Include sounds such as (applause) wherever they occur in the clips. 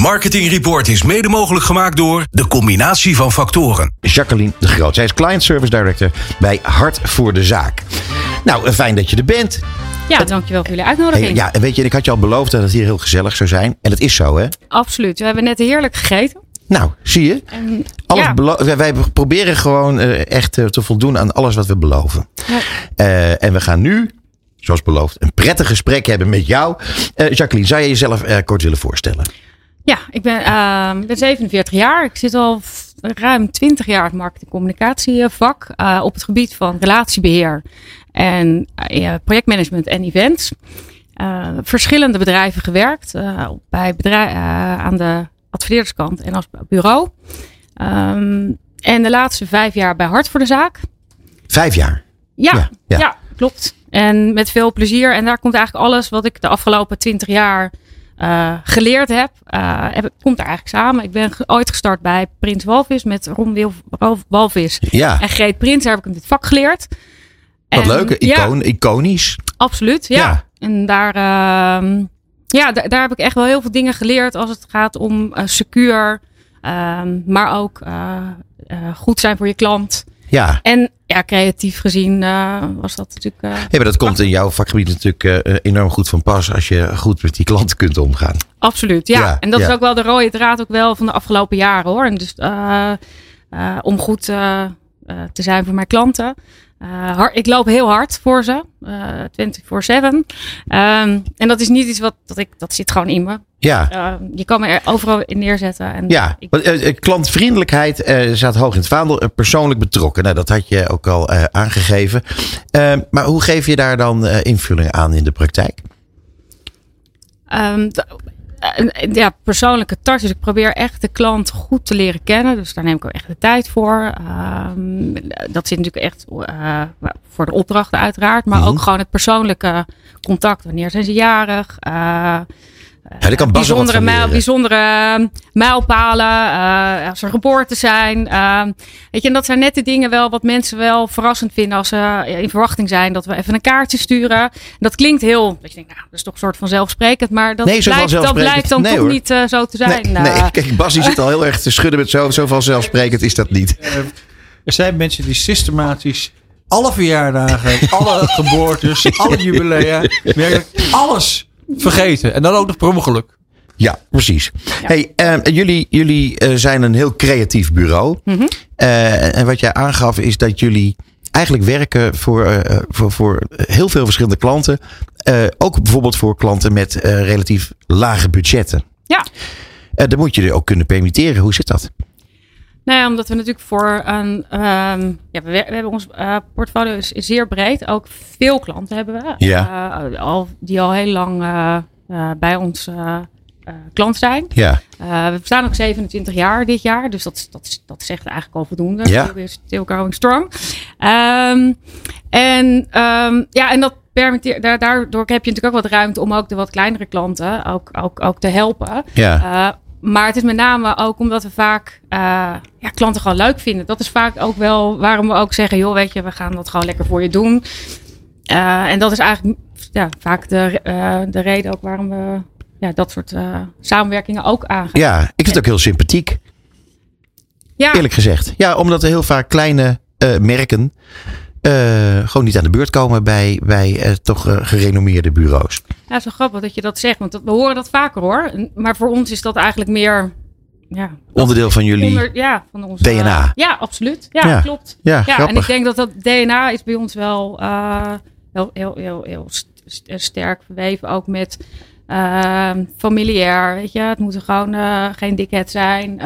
Marketing Report is mede mogelijk gemaakt door de combinatie van factoren. Jacqueline de Groot. Zij is Client Service Director bij Hart voor de Zaak. Nou, eh, fijn dat je er bent. Ja, dankjewel voor jullie uitnodiging. Hey, ja, en weet je, ik had je al beloofd dat het hier heel gezellig zou zijn. En dat is zo, hè? Absoluut. We hebben net heerlijk gegeten. Nou, zie je? En, Alles ja, wij, wij proberen gewoon eh, echt eh, te voldoen aan alles wat we beloven. Ja. Eh, en we gaan nu, zoals beloofd, een prettig gesprek hebben met jou. Eh, Jacqueline, zou je jezelf eh, kort willen voorstellen? Ja, ik ben, ehm, ben 47 jaar. Ik zit al ruim 20 jaar in het marketing-communicatievak eh, op het gebied van relatiebeheer en eh, projectmanagement en events. Eh, verschillende bedrijven gewerkt, bij bedrijf, aan de adverteerderskant en als bureau. Ehm, en de laatste vijf jaar bij Hart voor de Zaak. Vijf jaar. Ja, Ja, ja. ja. klopt. En met veel plezier. En daar komt eigenlijk alles wat ik de afgelopen twintig jaar eh, geleerd heb, eh, heb, komt daar eigenlijk samen. Ik ben ooit gestart bij Prins Walvis met Ron Walvis Ja, en Greet Prins. Daar heb ik in dit vak geleerd. wat En- leuk. Ja, Icoon, iconisch. absoluut. Ja. Ja. En daar, ehm, ja, daar, heb ik echt wel heel veel dingen geleerd als het gaat om eh, secuur, ehm, maar ook goed zijn voor je klant. Ja. En ja, creatief gezien eh, was dat natuurlijk. eh, Ja, maar dat komt in jouw vakgebied natuurlijk eh, enorm goed van pas als je goed met die klanten kunt omgaan. Absoluut, ja. Ja, en dat ja. is ook wel de rode draad ook wel van de afgelopen jaren hoor. En dus eh, eh, om goed eh, eh, te zijn voor mijn klanten. Eh, hard, ik loop heel hard voor ze, eh 24-7. Ehm, en dat is niet iets wat dat ik, dat zit gewoon in me. Ja. Eh, je kan me er overal in neerzetten. En Ja, ik, klantvriendelijkheid staat hoog in het vaandel. Persoonlijk betrokken. Nou, dat had je ook al aangegeven. Eh, maar hoe geef je daar dan invulling aan in de praktijk? Ehm, eh, ja, persoonlijke touch. Dus ik probeer echt de klant goed te leren kennen. Dus daar neem ik ook echt de tijd voor. Ehm, dat zit natuurlijk echt eh, voor de opdrachten uiteraard. Maar Mhm. ook gewoon het persoonlijke contact. Wanneer zijn ze jarig? Eh, Ja, kan bijzondere, mijl, bijzondere ehm, mijlpalen. eh, als er geboorte zijn. Ehm, weet je, en dat zijn net de dingen wel wat mensen wel verrassend vinden. Als ze in verwachting zijn dat we even een kaartje sturen. Dat klinkt heel. Dat je denkt, nou, dat is toch een soort van zelfsprekend. Maar dat, Nee, blijkt, dat blijkt dan Nee, toch hoor. niet eh, zo te zijn. Nee, Nou, nee, kijk, Bas die zit al heel erg te schudden met zo, zo vanzelfsprekend is dat niet. Er zijn mensen die systematisch alle verjaardagen, alle geboortes, alle jubilea, werkelijk alles vergeten. En dan ook nog per ongeluk. Ja, precies. Hey, eh, jullie jullie eh, zijn een heel creatief bureau. Mhm. Eh, en wat jij aangaf is dat jullie eigenlijk werken voor, eh, voor, voor heel veel verschillende klanten. Eh, ook bijvoorbeeld voor klanten met eh, relatief lage budgetten. Ja. Eh, dan moet je er ook kunnen permitteren. Hoe zit dat? Nou ja, omdat we natuurlijk voor een. ehm, ja, we, we hebben ons eh, portfolio is, is zeer breed. Ook veel klanten hebben we. Ja. eh, al, die al heel lang eh, bij ons klant zijn. Ja, we bestaan ook 27 jaar dit jaar. Dus dat, dat, dat zegt eigenlijk al voldoende. Ja. Still, still going strong. Ehm, en, ehm, ja, en dat permitteert, daar- daardoor heb je natuurlijk ook wat ruimte om ook de wat kleinere klanten ook, ook, ook te helpen. ja. Maar het is met name ook omdat we vaak eh, ja, klanten gewoon leuk vinden. Dat is vaak ook wel waarom we ook zeggen: joh, weet je, we gaan dat gewoon lekker voor je doen. Eh, en dat is eigenlijk ja, vaak de, eh, de reden ook waarom we ja, dat soort samenwerkingen ook aangaan. ja, ik vind het ook heel sympathiek, Ja, eerlijk gezegd. Ja, omdat er heel vaak kleine merken eh, gewoon niet aan de beurt komen bij, bij eh, toch eh, gerenommeerde bureaus. ja, zo grappig dat je dat zegt. Want dat- we horen dat vaker hoor. Maar voor ons is dat eigenlijk meer. Ja, Onderdeel van jullie. onder, ja, van ons DNA. ja, absoluut. Ja, Ja. klopt. Ja, Ja, en ik denk dat dat DNA is bij ons wel heel, heel, heel, heel st- st- sterk verweven. Ook met eh, familiair, weet je. Het moeten gewoon eh, geen dikheid zijn.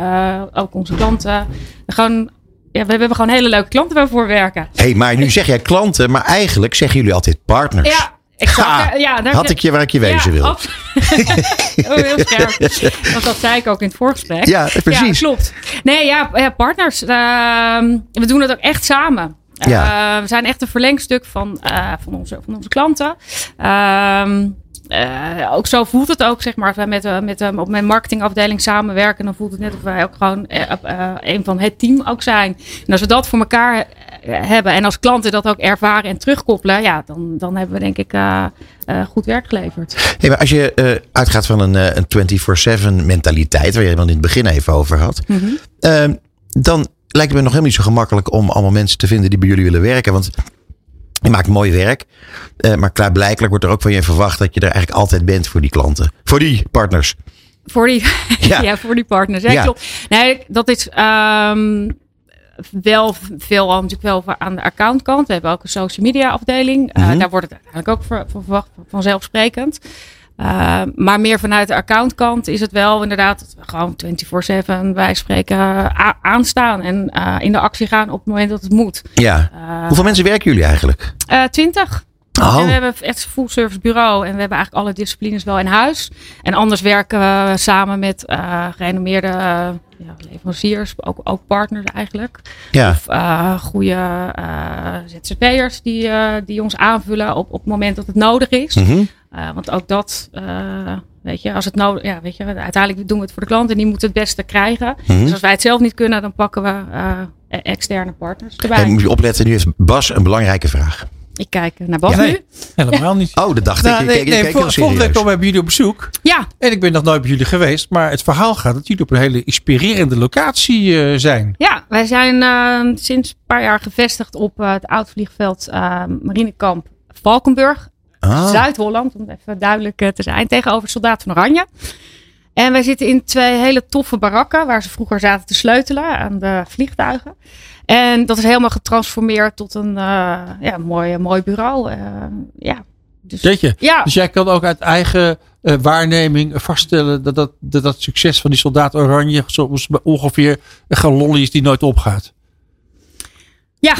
Ook onze klanten. Gewoon, ja, we hebben gewoon hele leuke klanten waarvoor we werken. hey, maar nu zeg jij klanten, maar eigenlijk zeggen jullie altijd partners. Ja, exact. Ha, ja, daar- Had ik je waar ik je wezen ja, wil. (laughs) oh, heel scherp. Want dat zei ik ook in het voorgesprek. Ja, precies. Ja, klopt. Nee, ja, ja partners. ehm, we doen het ook echt samen. Ja. Eh, we zijn echt een verlengstuk van, eh, van, onze, van onze klanten. Ehm, eh, ook zo voelt het ook, zeg maar. Als wij met, eh, met, eh, op mijn marketingafdeling samenwerken, dan voelt het net of wij ook gewoon een van het team ook zijn. En als we dat voor elkaar hebben en als klanten dat ook ervaren en terugkoppelen, ja, dan, dan hebben we denk ik goed werk geleverd. Hey, maar als je uitgaat van een, een 24-7 mentaliteit, waar je het in het begin even over had, ehm, dan lijkt het me nog helemaal niet zo gemakkelijk om allemaal mensen te vinden die bij jullie willen werken. Want je maakt mooi werk, eh, maar klaarblijkelijk wordt er ook van je verwacht dat je er eigenlijk altijd bent voor die klanten, voor die partners. Voor die, Ja. (laughs) ja. voor die partners. Ja, Ja. klopt. Nee, dat is ehm, wel veel natuurlijk wel aan de accountkant. We hebben ook een social media afdeling. Eh, Mhm. daar wordt het eigenlijk ook voor, voor verwacht vanzelfsprekend. Uh, maar meer vanuit de accountkant is het wel inderdaad dat we gewoon 24-7 wij spreken a- aanstaan en eh, in de actie gaan op het moment dat het moet. Ja. Uh, Hoeveel mensen werken jullie eigenlijk? eh, 20. Oh. En we hebben echt een full service bureau en we hebben eigenlijk alle disciplines wel in huis. En anders werken we samen met eh gerenommeerde eh, ja, leveranciers, ook, ook partners eigenlijk. Ja. Of uh, goede uh, ZZP'ers die, uh, die ons aanvullen op, op het moment dat het nodig is. Mhm. Uh, want ook dat, uh, weet je, als het nodig ja, weet je, uiteindelijk doen we het voor de klant en die moeten het beste krijgen. Mhm. Dus als wij het zelf niet kunnen, dan pakken we uh, externe partners erbij. En moet je opletten, nu heeft Bas een belangrijke vraag. Ik kijk naar Bas Ja, nee. nu. Helemaal niet. (laughs) Oh, dat dacht Nou, ik. nee, ik, nee, ik, ik vol- heel volgende week serieus. komen we bij jullie op bezoek. Ja, En ik ben nog nooit bij jullie geweest. Maar het verhaal gaat dat jullie op een hele inspirerende locatie eh, zijn. Ja, wij zijn uh, sinds een paar jaar gevestigd op uh, het oud-vliegveld uh, Marinekamp Valkenburg. Ah. Zuid-Holland, om het even duidelijk uh, te zijn. Tegenover Soldaat van Oranje. En wij zitten in twee hele toffe barakken. Waar ze vroeger zaten te sleutelen aan de vliegtuigen. En dat is helemaal getransformeerd tot een uh, ja, mooi, mooi bureau. Uh, ja. Dus? Ja. dus jij kan ook uit eigen uh, waarneming vaststellen dat dat, dat dat succes van die soldaat Oranje soms ongeveer een galollie is die nooit opgaat. Ja.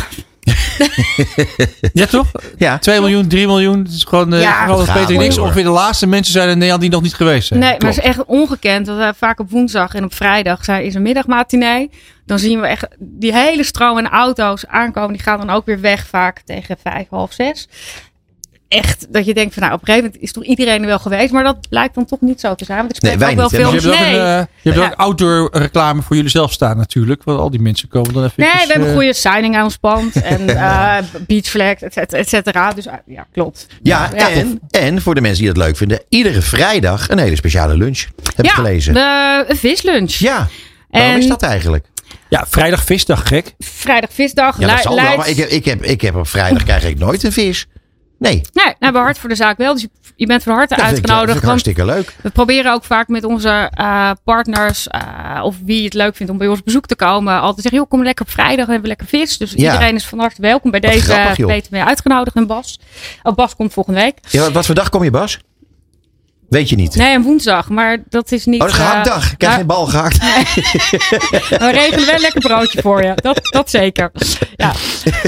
(laughs) ja, toch? Ja. 2 miljoen, 3 miljoen. Het is gewoon, uh, Ja, gaat Peter niks. Ongeveer de laatste mensen zijn in Nederland die nog niet geweest zijn. Nee, maar het is echt ongekend. Dat we vaak op woensdag en op vrijdag zijn, is een middagmatinee. Dan zien we echt die hele stroom en auto's aankomen. Die gaan dan ook weer weg vaak tegen vijf, half zes. Echt dat je denkt van nou op een gegeven moment is toch iedereen er wel geweest. Maar dat blijkt dan toch niet zo te zijn. Want ik spreek Nee, wij ook wel veel Dus je hebt ook, nee. een, uh, je hebt Ja. ook outdoor reclame voor jullie zelf staan natuurlijk. Want al die mensen komen dan even... Nee, we hebben uh, een goede signing aan ons pand. (laughs) En uh, beach flag, et cetera, et cetera. Dus uh, ja, klopt. Ja, Ja. en, en voor de mensen die het leuk vinden, iedere vrijdag een hele speciale lunch. Heb ik ja, gelezen. de een vislunch. Ja, waarom En- is dat eigenlijk? Ja, vrijdag visdag, gek. Vrijdag visdag. Ja, dat zal wel, maar ik heb, ik, heb, ik heb op vrijdag krijg ik nooit een vis. Nee, Nee, nou, we hebben hart voor de zaak wel. Dus je, bent van harte dat dat uitgenodigd. ik want hartstikke leuk. we proberen ook vaak met onze eh, partners, eh, of wie het leuk vindt om bij ons bezoek te komen, altijd zeggen, joh, kom lekker op vrijdag, hebben we lekker vis. Dus Ja. iedereen is van harte welkom. Bij Wat deze grappig, joh. Peter mee uitgenodigd en Bas. Oh, Bas komt volgende week. Ja, wat voor dag kom je, Bas? Weet je niet. Nee, een woensdag, maar dat is niet... Oh, is eh, gehaktdag. Ik krijg geen bal gehakt. (laughs) we regelen wel een lekker broodje voor je. Dat, dat zeker. Ja,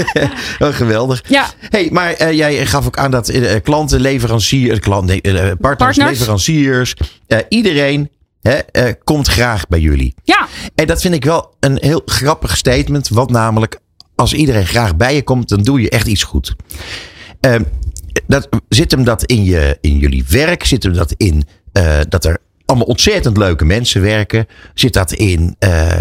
(laughs) Oh, geweldig. ja hey, maar eh, jij gaf ook aan dat eh, klanten, leveranciers, klant, nee, eh, partners, Partners. leveranciers, iedereen hè, komt graag bij jullie. ja, En dat vind ik wel een heel grappig statement. Want namelijk, als iedereen graag bij je komt, dan doe je echt iets goed. Dat, zit hem dat in, je, in jullie werk? Zit hem dat in eh, dat er allemaal ontzettend leuke mensen werken? Zit dat in, eh,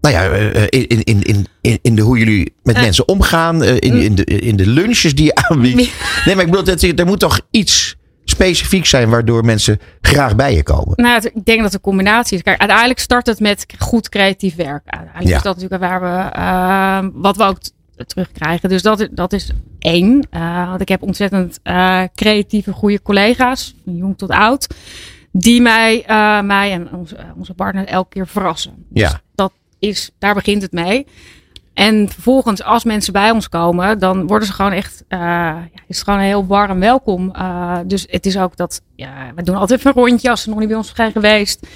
nou ja, eh, in, in, in, in, in de, hoe jullie met mensen omgaan? in, in, de, in de lunches die je aanbiedt? Nee, maar ik bedoel, dat, er moet toch iets specifiek zijn waardoor mensen graag bij je komen? Nou, ik denk dat een combinatie is. Kijk, uiteindelijk start het met goed creatief werk. Uiteindelijk Ja. is dat natuurlijk waar we, wat we ook terugkrijgen. Dus dat, dat is één. Eh, want ik heb ontzettend eh, creatieve, goede collega's, van jong tot oud, die mij, eh, mij en onze, onze partner elke keer verrassen. Dus Ja. dat is, daar begint het mee. En vervolgens, als mensen bij ons komen, dan worden ze gewoon echt, ja, is het gewoon heel warm welkom. Dus het is ook dat, ja, we doen altijd een rondje als ze nog niet bij ons zijn geweest.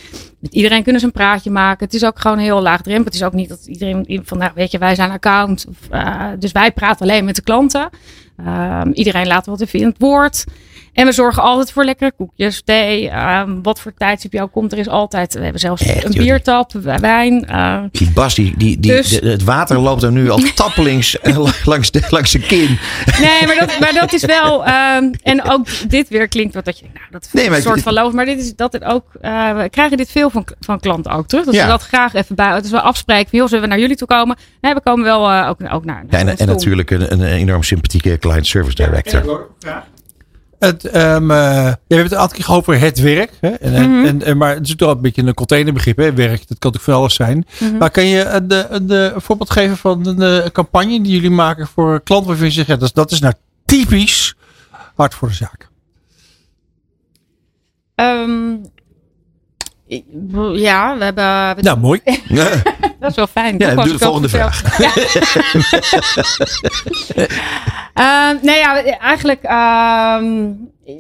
Iedereen kunnen ze een praatje maken. Het is ook gewoon heel laagdrempelig. Het is ook niet dat iedereen van, nou, weet je, wij zijn account. Of, eh, dus wij praten alleen met de klanten. Ehm, iedereen laat wat even in het woord. En we zorgen altijd voor lekkere koekjes, thee. ehm, wat voor tijdstip jou komt. Er is altijd, we hebben zelfs Echt, een joh, biertap, wijn. eh, Die Bas, die, die, die, Dus- de- het water loopt er nu al (laughs) tappelings eh, langs, de, langs de kin. Nee, maar dat, maar dat is (laughs) wel. ehm, en ook dit weer klinkt wat dat je nou, dat Nee, is maar een soort het- van loof. Maar dit is dat het ook. eh, we krijgen dit veel van, van klanten ook terug. Dat Ja. ze dat graag even bij. Dus we afspreken van, joh, zullen we naar jullie toe komen? Nee, we komen wel eh, ook, ook naar. Ja, en, en natuurlijk een, een enorm sympathieke client service director. Het, ja, we hebben het een aantal keer gehad over het werk. Hè? En, en- Mhm. en, en, maar het is natuurlijk wel een beetje een containerbegrip. Hè? Werk, dat kan natuurlijk van alles zijn. Mhm. Maar kan je een, een, een voorbeeld geven van een, eh, campagne die jullie maken voor klanten waarvan je zegt, ja, dat, is, dat is nou typisch hard voor de zaak. Ik- ja, we hebben. we- Nou, mooi. (laughs) (laughs) Dat is wel fijn. Ja, doe de volgende vertel. Ja. (laughs) Ehm, nee, ja, eigenlijk ehm,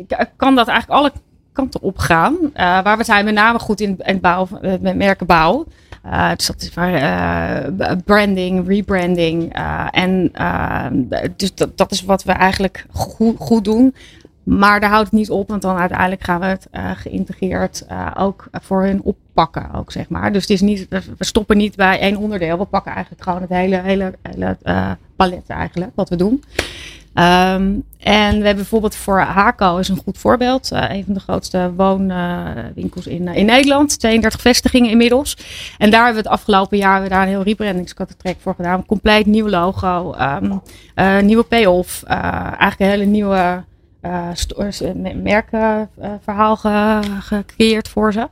k- kan dat eigenlijk alle kanten op gaan. Eh, waar we zijn met name goed in, in het bouw, eh, met merkenbouw. Eh, dus dat is waar, eh, b- branding, rebranding. eh, en ehm, dus dat, dat is wat we eigenlijk goed, goed doen. Maar daar houdt het niet op, want dan uiteindelijk gaan we het eh, geïntegreerd eh, ook voor hun oppakken, ook zeg maar. Dus het is niet, we stoppen niet bij één onderdeel. We pakken eigenlijk gewoon het hele, hele, hele eh, palet eigenlijk, wat we doen. Ehm, en we hebben bijvoorbeeld voor Haco is een goed voorbeeld. Een van de grootste woonwinkels in, in Nederland. 32 vestigingen inmiddels. En daar hebben we het afgelopen jaar daar een heel rebrandingskataltrek voor gedaan. Compleet nieuw logo. eh, nieuwe payoff. eigenlijk een hele nieuwe eh, eh, merkverhaal ge- gecreëerd voor ze.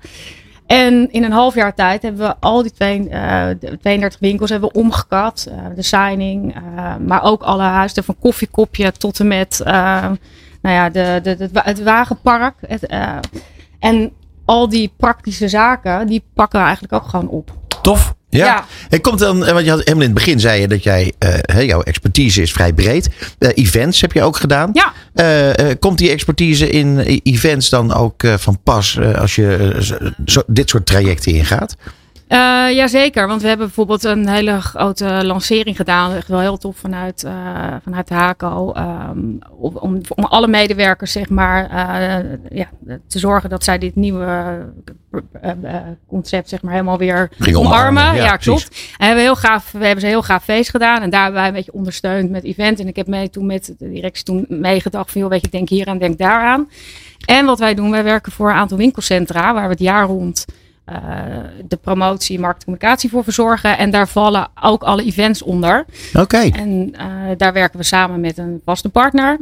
En in een half jaar tijd hebben we al die twee, eh, de 32 winkels hebben we omgekat. Eh, de signing, eh, maar ook alle huizen van koffiekopje tot en met eh, nou ja, de, de, het wagenpark. Het, eh, en al die praktische zaken, die pakken we eigenlijk ook gewoon op. Tof. Ja. Ja. En komt dan, eh, want je had helemaal in het begin zei je dat jij, eh, jouw expertise is vrij breed. Eh, events heb je ook gedaan. Ja. Komt die expertise in events dan ook van pas als je zo- dit soort trajecten ingaat? Eh jazeker, want we hebben bijvoorbeeld een hele grote lancering gedaan. Echt wel heel tof vanuit, eh, vanuit de HACO. ehm, om, om, alle medewerkers zeg maar, eh, ja, te zorgen dat zij dit nieuwe concept zeg maar, helemaal weer Ging omarmen. omarmen, ja, Ja, klopt. En we hebben, heel gaaf, we hebben ze heel gaaf feest gedaan. En daar hebben wij een beetje ondersteund met event. En ik heb mee, toen met de directie toen meegedacht van... joh, weet je, denk hier aan, denk daaraan. En wat wij doen, wij werken voor een aantal winkelcentra... waar we het jaar rond de promotie, markt en communicatie voor verzorgen. En daar vallen ook alle events onder. Oké. En eh, daar werken we samen met een vaste partner.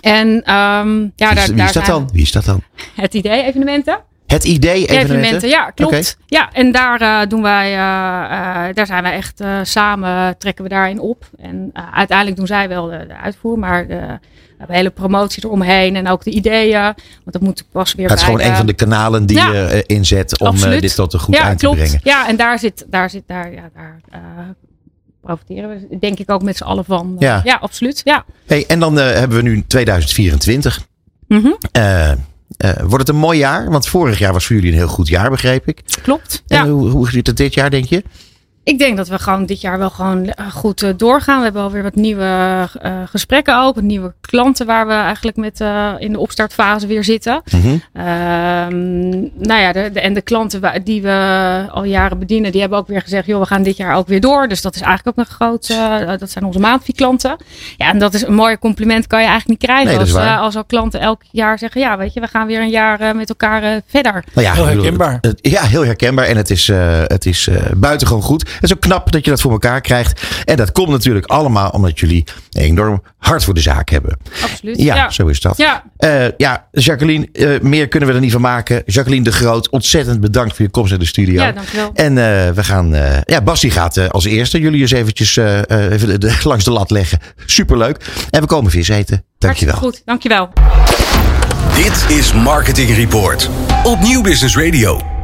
En ehm, ja, Wie is- daar, Wie daar is dat dan? Wie is dat dan? het idee evenementen. Het idee evenementen? Evenementen, ja, klopt. Ja, en daar eh, doen wij, eh, eh, daar zijn wij echt samen, trekken we daarin op. En uiteindelijk doen zij wel de, de uitvoer, maar de, we hebben hele promotie eromheen en ook de ideeën. Want dat moet pas weer Het is bij gewoon een van de kanalen die Ja. je inzet om dit tot een goed ja, klopt. te brengen. Ja, en daar zit, daar zit, daar, ja, daar profiteren we denk ik ook met z'n allen van. Ja. ja, absoluut. Ja. Hey, en dan hebben we nu 2024. Mhm, Eh, eh, wordt het een mooi jaar? Want vorig jaar was voor jullie een heel goed jaar, begreep ik. klopt. En Ja. hoe, hoe ziet het dit jaar, denk je? Ik denk dat we gewoon dit jaar wel gewoon eh, goed eh, doorgaan. We hebben alweer wat nieuwe eh, gesprekken ook. Nieuwe klanten waar we eigenlijk met eh, in de opstartfase weer zitten. Mhm. Ehm, nou ja, de, de- en de klanten wa- die we al jaren bedienen, die hebben ook weer gezegd, joh, we gaan dit jaar ook weer door. Dus dat is eigenlijk ook een groot, eh, dat zijn onze maandvie-klanten. Ja, en dat is een mooi compliment, kan je eigenlijk niet krijgen Nee, als, als al klanten elk jaar zeggen, ja, weet je, we gaan weer een jaar met elkaar verder. Nou ja, Heel herkenbaar. ja, heel herkenbaar. En het is, eh, het is eh, buitengewoon goed. Het is ook knap dat je dat voor elkaar krijgt. En dat komt natuurlijk allemaal omdat jullie enorm hart voor de zaak hebben. Absoluut. Ja, ja. zo is dat. Ja, Eh, ja, Jacqueline, eh, meer kunnen we er niet van maken. Jacqueline de Groot, ontzettend bedankt voor je komst naar de studio. ja, dankjewel. En eh, we gaan. eh ja, Bas die gaat eh, als eerste jullie eens eventjes eh, eh, even de- de- (laughs) langs de lat leggen. Superleuk. En we komen vis eten. Dankjewel. Hartstikke goed, dankjewel. Dit is Marketing Report op Nieuw Business Radio.